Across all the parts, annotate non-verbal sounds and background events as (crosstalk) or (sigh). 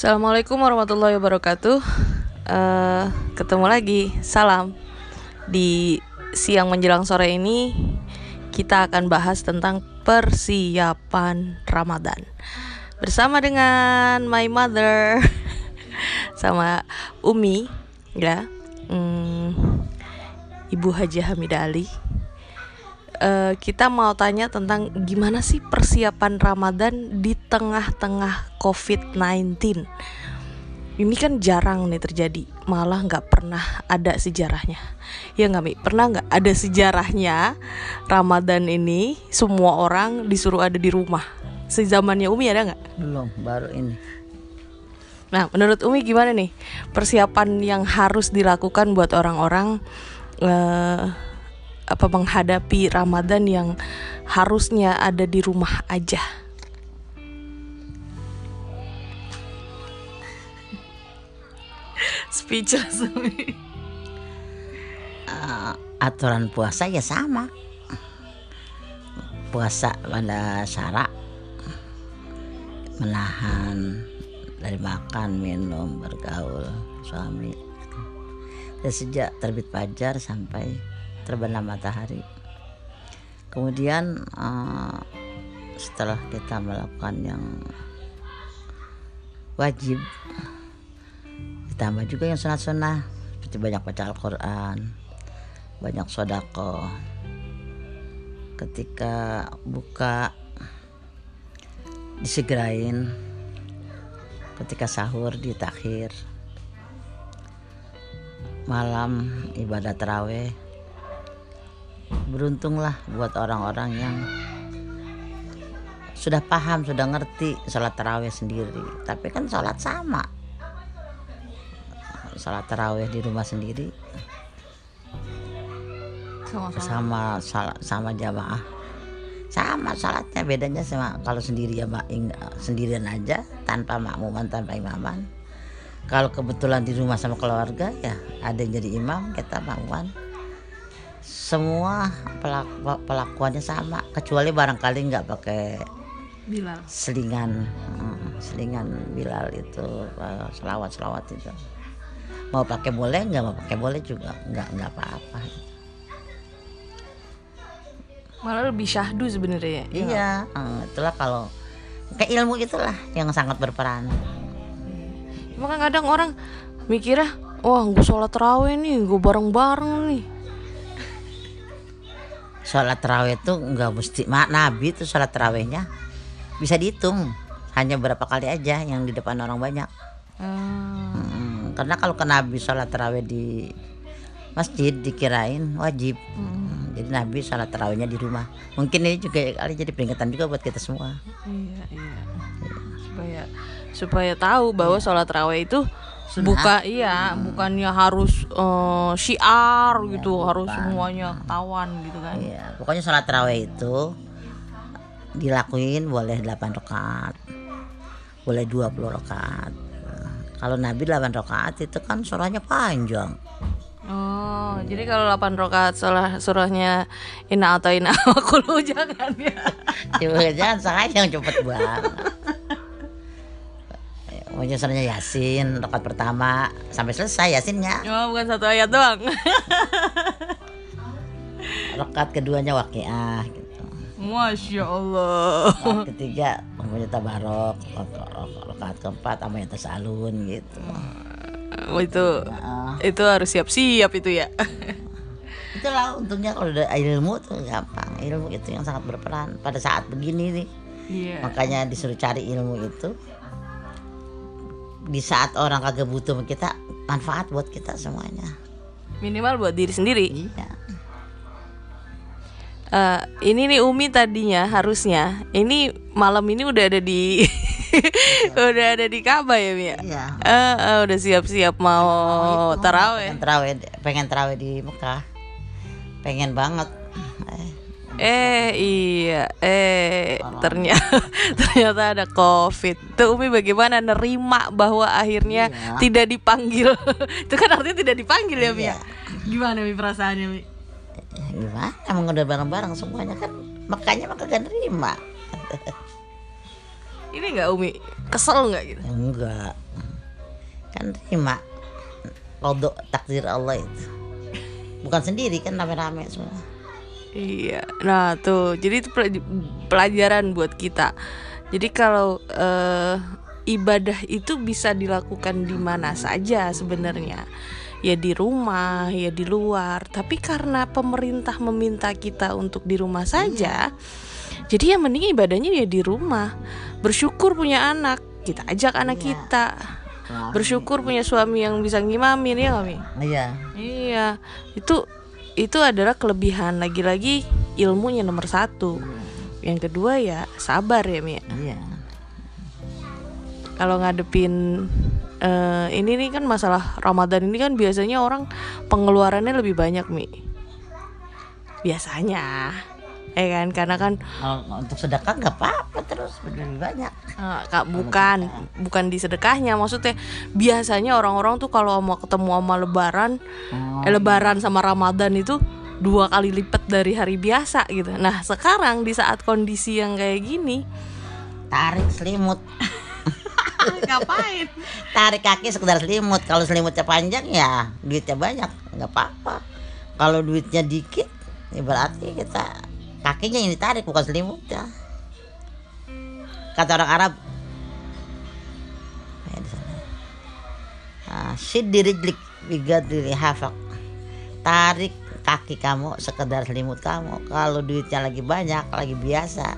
Assalamualaikum warahmatullahi wabarakatuh. Eh, ketemu lagi, salam. Di siang menjelang sore ini kita akan bahas tentang persiapan Ramadan bersama dengan my mother (laughs) sama Umi, ya, Hmm, Ibu Haji Hamidah Ali. Eh, kita mau tanya tentang gimana sih persiapan Ramadan di tengah-tengah COVID-19. Ini kan jarang nih terjadi, malah nggak pernah ada sejarahnya. Ya nggak Mi? Pernah nggak ada sejarahnya Ramadan ini semua orang disuruh ada di rumah? Sezamannya Umi ada nggak? Belum, baru ini. Nah, menurut Umi gimana nih persiapan yang harus dilakukan buat orang-orang eh, apa menghadapi Ramadan yang harusnya ada di rumah aja? Speechless. Eh, aturan puasa ya sama. Puasa pada syarat menahan dari makan, minum, bergaul, suami. Dan sejak terbit fajar sampai terbenam matahari. Kemudian eh, setelah kita melakukan yang wajib ditambah juga yang sunat-sunah seperti banyak baca Al-Quran banyak sodako. Ketika buka disegerain. Ketika sahur ditakhir malam ibadah terawih beruntunglah buat orang-orang yang sudah paham sudah ngerti sholat terawih sendiri. Tapi kan sholat sama. Sholat terawih di rumah sendiri sama sama sama jamaah. Sama sholatnya bedanya sama kalau sendiri ya sendirian aja tanpa makmuman tanpa imaman. Kalau kebetulan di rumah sama keluarga ya ada yang jadi imam kita makmuman semua pelaku, pelakuannya sama kecuali barangkali nggak pakai Bilal. selingan hmm, selingan Bilal itu selawat selawat itu mau pakai boleh nggak mau pakai boleh juga nggak nggak apa-apa Malah lebih syahdu sebenarnya. ya. iya eh, itulah kalau kayak ilmu itulah yang sangat berperan Cuma kan kadang orang mikirnya, wah gue sholat terawih nih, gue bareng-bareng nih. Sholat terawih itu nggak mesti mak nabi itu sholat terawihnya. Bisa dihitung hanya berapa kali aja yang di depan orang banyak. Hmm. Hmm, karena kalau ke nabi sholat terawih di masjid dikirain wajib. Hmm, jadi nabi sholat terawihnya di rumah. Mungkin ini juga kali jadi peringatan juga buat kita semua. Iya, iya. Supaya supaya tahu bahwa sholat terawih itu Sunnah. buka iya, bukannya harus eh, syiar gitu, harus bukan. semuanya ketahuan gitu kan. Iya, pokoknya sholat terawih itu dilakuin boleh 8 rakaat. Boleh 20 rakaat. Kalau Nabi 8 rakaat itu kan surahnya panjang. Oh, jadi kalau 8 rakaat salah surahnya inna atau inna (laughs) kulu jangan ya. Coba jangan sayang cepet banget. Pokoknya surahnya Yasin, rakaat pertama sampai selesai Yasinnya. Oh, bukan satu ayat doang. (laughs) Rakaat keduanya Waqiah gitu. Masya Allah. Rakaat ketiga pokoknya tabarok, rakaat keempat sama yang tasalun gitu. Oh, itu Nah, itu harus siap-siap itu ya. (laughs) itulah untungnya kalau ada ilmu tuh gampang ilmu itu yang sangat berperan pada saat begini nih Iya. makanya disuruh cari ilmu itu di saat orang kagak butuh sama kita manfaat buat kita semuanya. Minimal buat diri sendiri. iya. Eh, ini nih Umi tadinya harusnya. Ini malam ini udah ada di (laughs) udah ada di Ka'bah ya Mia. iya. Eh, eh, udah siap-siap mau Itu, taraweh. pengen terawih pengen terawih di Mekah. Pengen banget. Eh, Eh iya, eh ternyata (laughs) ternyata ada COVID. Tuh Umi bagaimana nerima bahwa akhirnya Iya. tidak dipanggil? (laughs) Itu kan artinya tidak dipanggil ya Mia. Iya. Gimana Mi perasaannya Mi? ya gimana emang udah bareng-bareng semuanya kan makanya maka gak nerima (laughs) Ini nggak Umi kesel nggak gitu? enggak kan terima kodok takdir Allah itu bukan sendiri kan rame-rame semua Iya, nah tuh, jadi itu pel- pelajaran buat kita. Jadi kalau eh, ibadah itu bisa dilakukan di mana saja sebenarnya, ya di rumah, ya di luar. Tapi karena pemerintah meminta kita untuk di rumah saja, jadi yang mending ibadahnya ya di rumah. Bersyukur punya anak, kita ajak anak Iya. kita. Bersyukur punya suami yang bisa ngimamin ya nggak Mi? iya Iya, itu itu adalah kelebihan lagi-lagi ilmunya nomor satu. Yang kedua ya sabar ya Mi. iya Kalau ngadepin eh, ini nih kan masalah Ramadan ini kan biasanya orang pengeluarannya lebih banyak Mi. Biasanya, ya kan? Karena kan kalau untuk sedekah nggak apa-apa terus lebih banyak. Eh, kak bukan. Bukan di sedekahnya maksudnya biasanya orang-orang tuh kalau mau ketemu sama Lebaran Oh, eh, Lebaran sama Ramadan itu dua kali lipat dari hari biasa gitu. Nah sekarang di saat kondisi yang kayak gini, tarik selimut. (laughs) Ngapain? tarik kaki sekedar selimut. Kalau selimutnya panjang ya duitnya banyak. Nggak apa-apa. Kalau duitnya dikit ya berarti kita kakinya ini tarik bukan selimutnya. Kata orang Arab. Ya di sana. Ah, bigadri hafak tarik kaki kamu sekedar selimut kamu. Kalau duitnya lagi banyak lagi biasa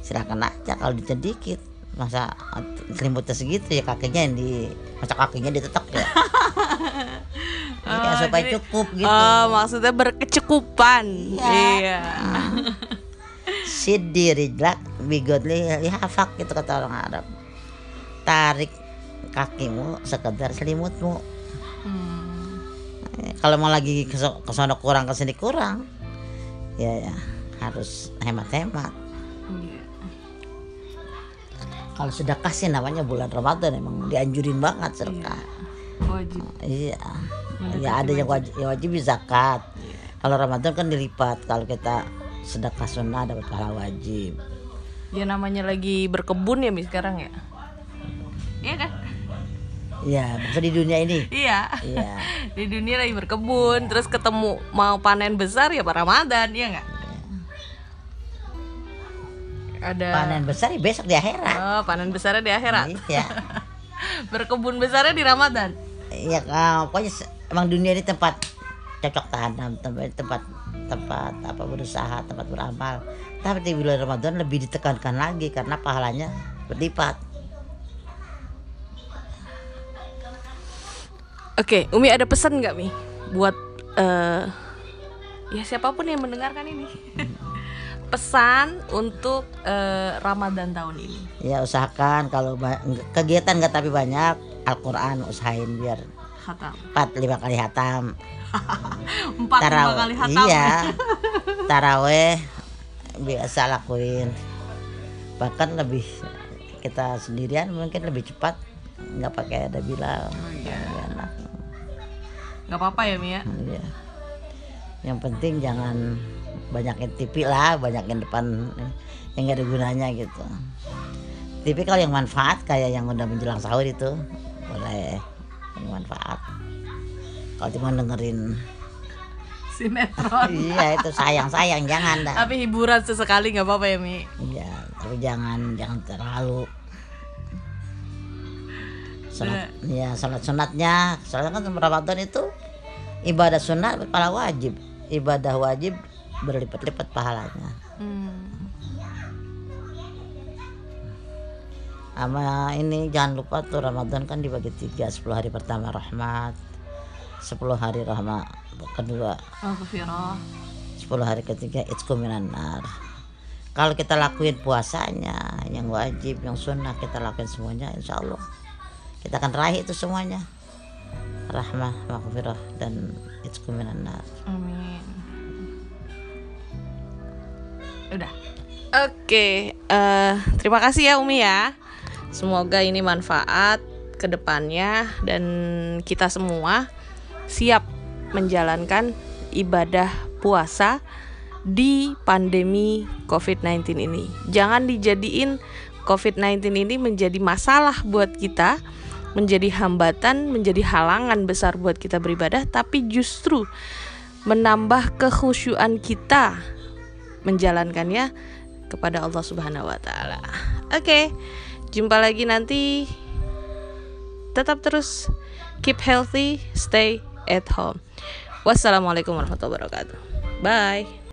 silakan aja. Kalau duitnya dikit masa selimutnya segitu ya kakinya yang di masa kakinya ditetek ya Ya, (laughs) supaya jadi- cukup gitu Oh, maksudnya berkecukupan. Iya. (laughs) Siddi rijlak bigodli lihafak gitu kata orang Arab tarik kakimu sekedar selimutmu Hmm. Eh, kalau mau lagi ke so- ke sono kurang ke sini kurang ya, ya harus hemat-hemat Iya. kalau sedekah sih namanya bulan Ramadan emang dianjurin banget sedekah Wajib. iya ya ada yang wajib, yang wajib zakat kalau Ramadan kan dilipat kalau kita sedekah sunnah dapat pahala wajib Ya namanya lagi berkebun ya Mi sekarang ya. Iya kan? Iya, maksud di dunia ini. Iya. Iya. (laughs) Di dunia lagi berkebun, terus ketemu mau panen besar ya Pak Ramadan, iya nggak? Ada Panen besar ya besok di akhirat. Oh, panen besarnya di akhirat. Iya. (laughs) Berkebun besarnya di Ramadan. Iya, pokoknya emang dunia ini tempat cocok tanam, tempat tempat tempat apa berusaha, tempat beramal. Tapi di bulan Ramadan lebih ditekankan lagi karena pahalanya berlipat. Oke, Umi ada pesan nggak Mi buat eh ya siapa pun yang mendengarkan ini? (laughs) pesan untuk eh, Ramadan tahun ini. Ya usahakan kalau kegiatan nggak tapi banyak Al-Quran usahain biar Khatam. empat lima kali hatam. (laughs) Empat lima kali hatam. Iya. Taraweh biasa lakuin. Bahkan lebih kita sendirian mungkin lebih cepat nggak pakai ada bilang. Oh, iya. Enak. Nggak apa-apa ya Mi ya. Iya. Yang penting jangan banyakin TV lah, banyakin depan yang nggak ada gunanya gitu. TV kalau yang manfaat kayak yang udah menjelang sahur itu boleh yang manfaat. Kalau cuma dengerin Sinetron. (laughs) iya itu sayang sayang jangan dah. Tapi hiburan sesekali nggak apa-apa ya Mi. Iya, tapi jangan jangan terlalu. Salat, ya salat sunatnya, salat kan Ramadan itu ibadah sunat pahala wajib, ibadah wajib berlipat-lipat pahalanya. Hmm. Sama ini jangan lupa tuh Ramadan kan dibagi tiga, 10 hari pertama rahmat, 10 hari rahmat kedua, Maghfirah. 10 hari ketiga itqu minan nar. Kalau kita lakuin puasanya, yang wajib, yang sunnah kita lakuin semuanya, insya Allah kita akan raih itu semuanya. Rahmah, maghfirah dan itqu minan nar. Amin. Udah. Oke, eh, terima kasih ya Umi ya. Semoga ini manfaat ke depannya dan kita semua siap menjalankan ibadah puasa di pandemi COVID-19 ini. Jangan dijadiin COVID-19 ini menjadi masalah buat kita, menjadi hambatan, menjadi halangan besar buat kita beribadah, tapi justru menambah kekhusyuan kita menjalankannya kepada Allah Subhanahu wa taala. Oke. Jumpa lagi nanti. Tetap terus keep healthy, stay at home. Wassalamualaikum warahmatullahi wabarakatuh. Bye.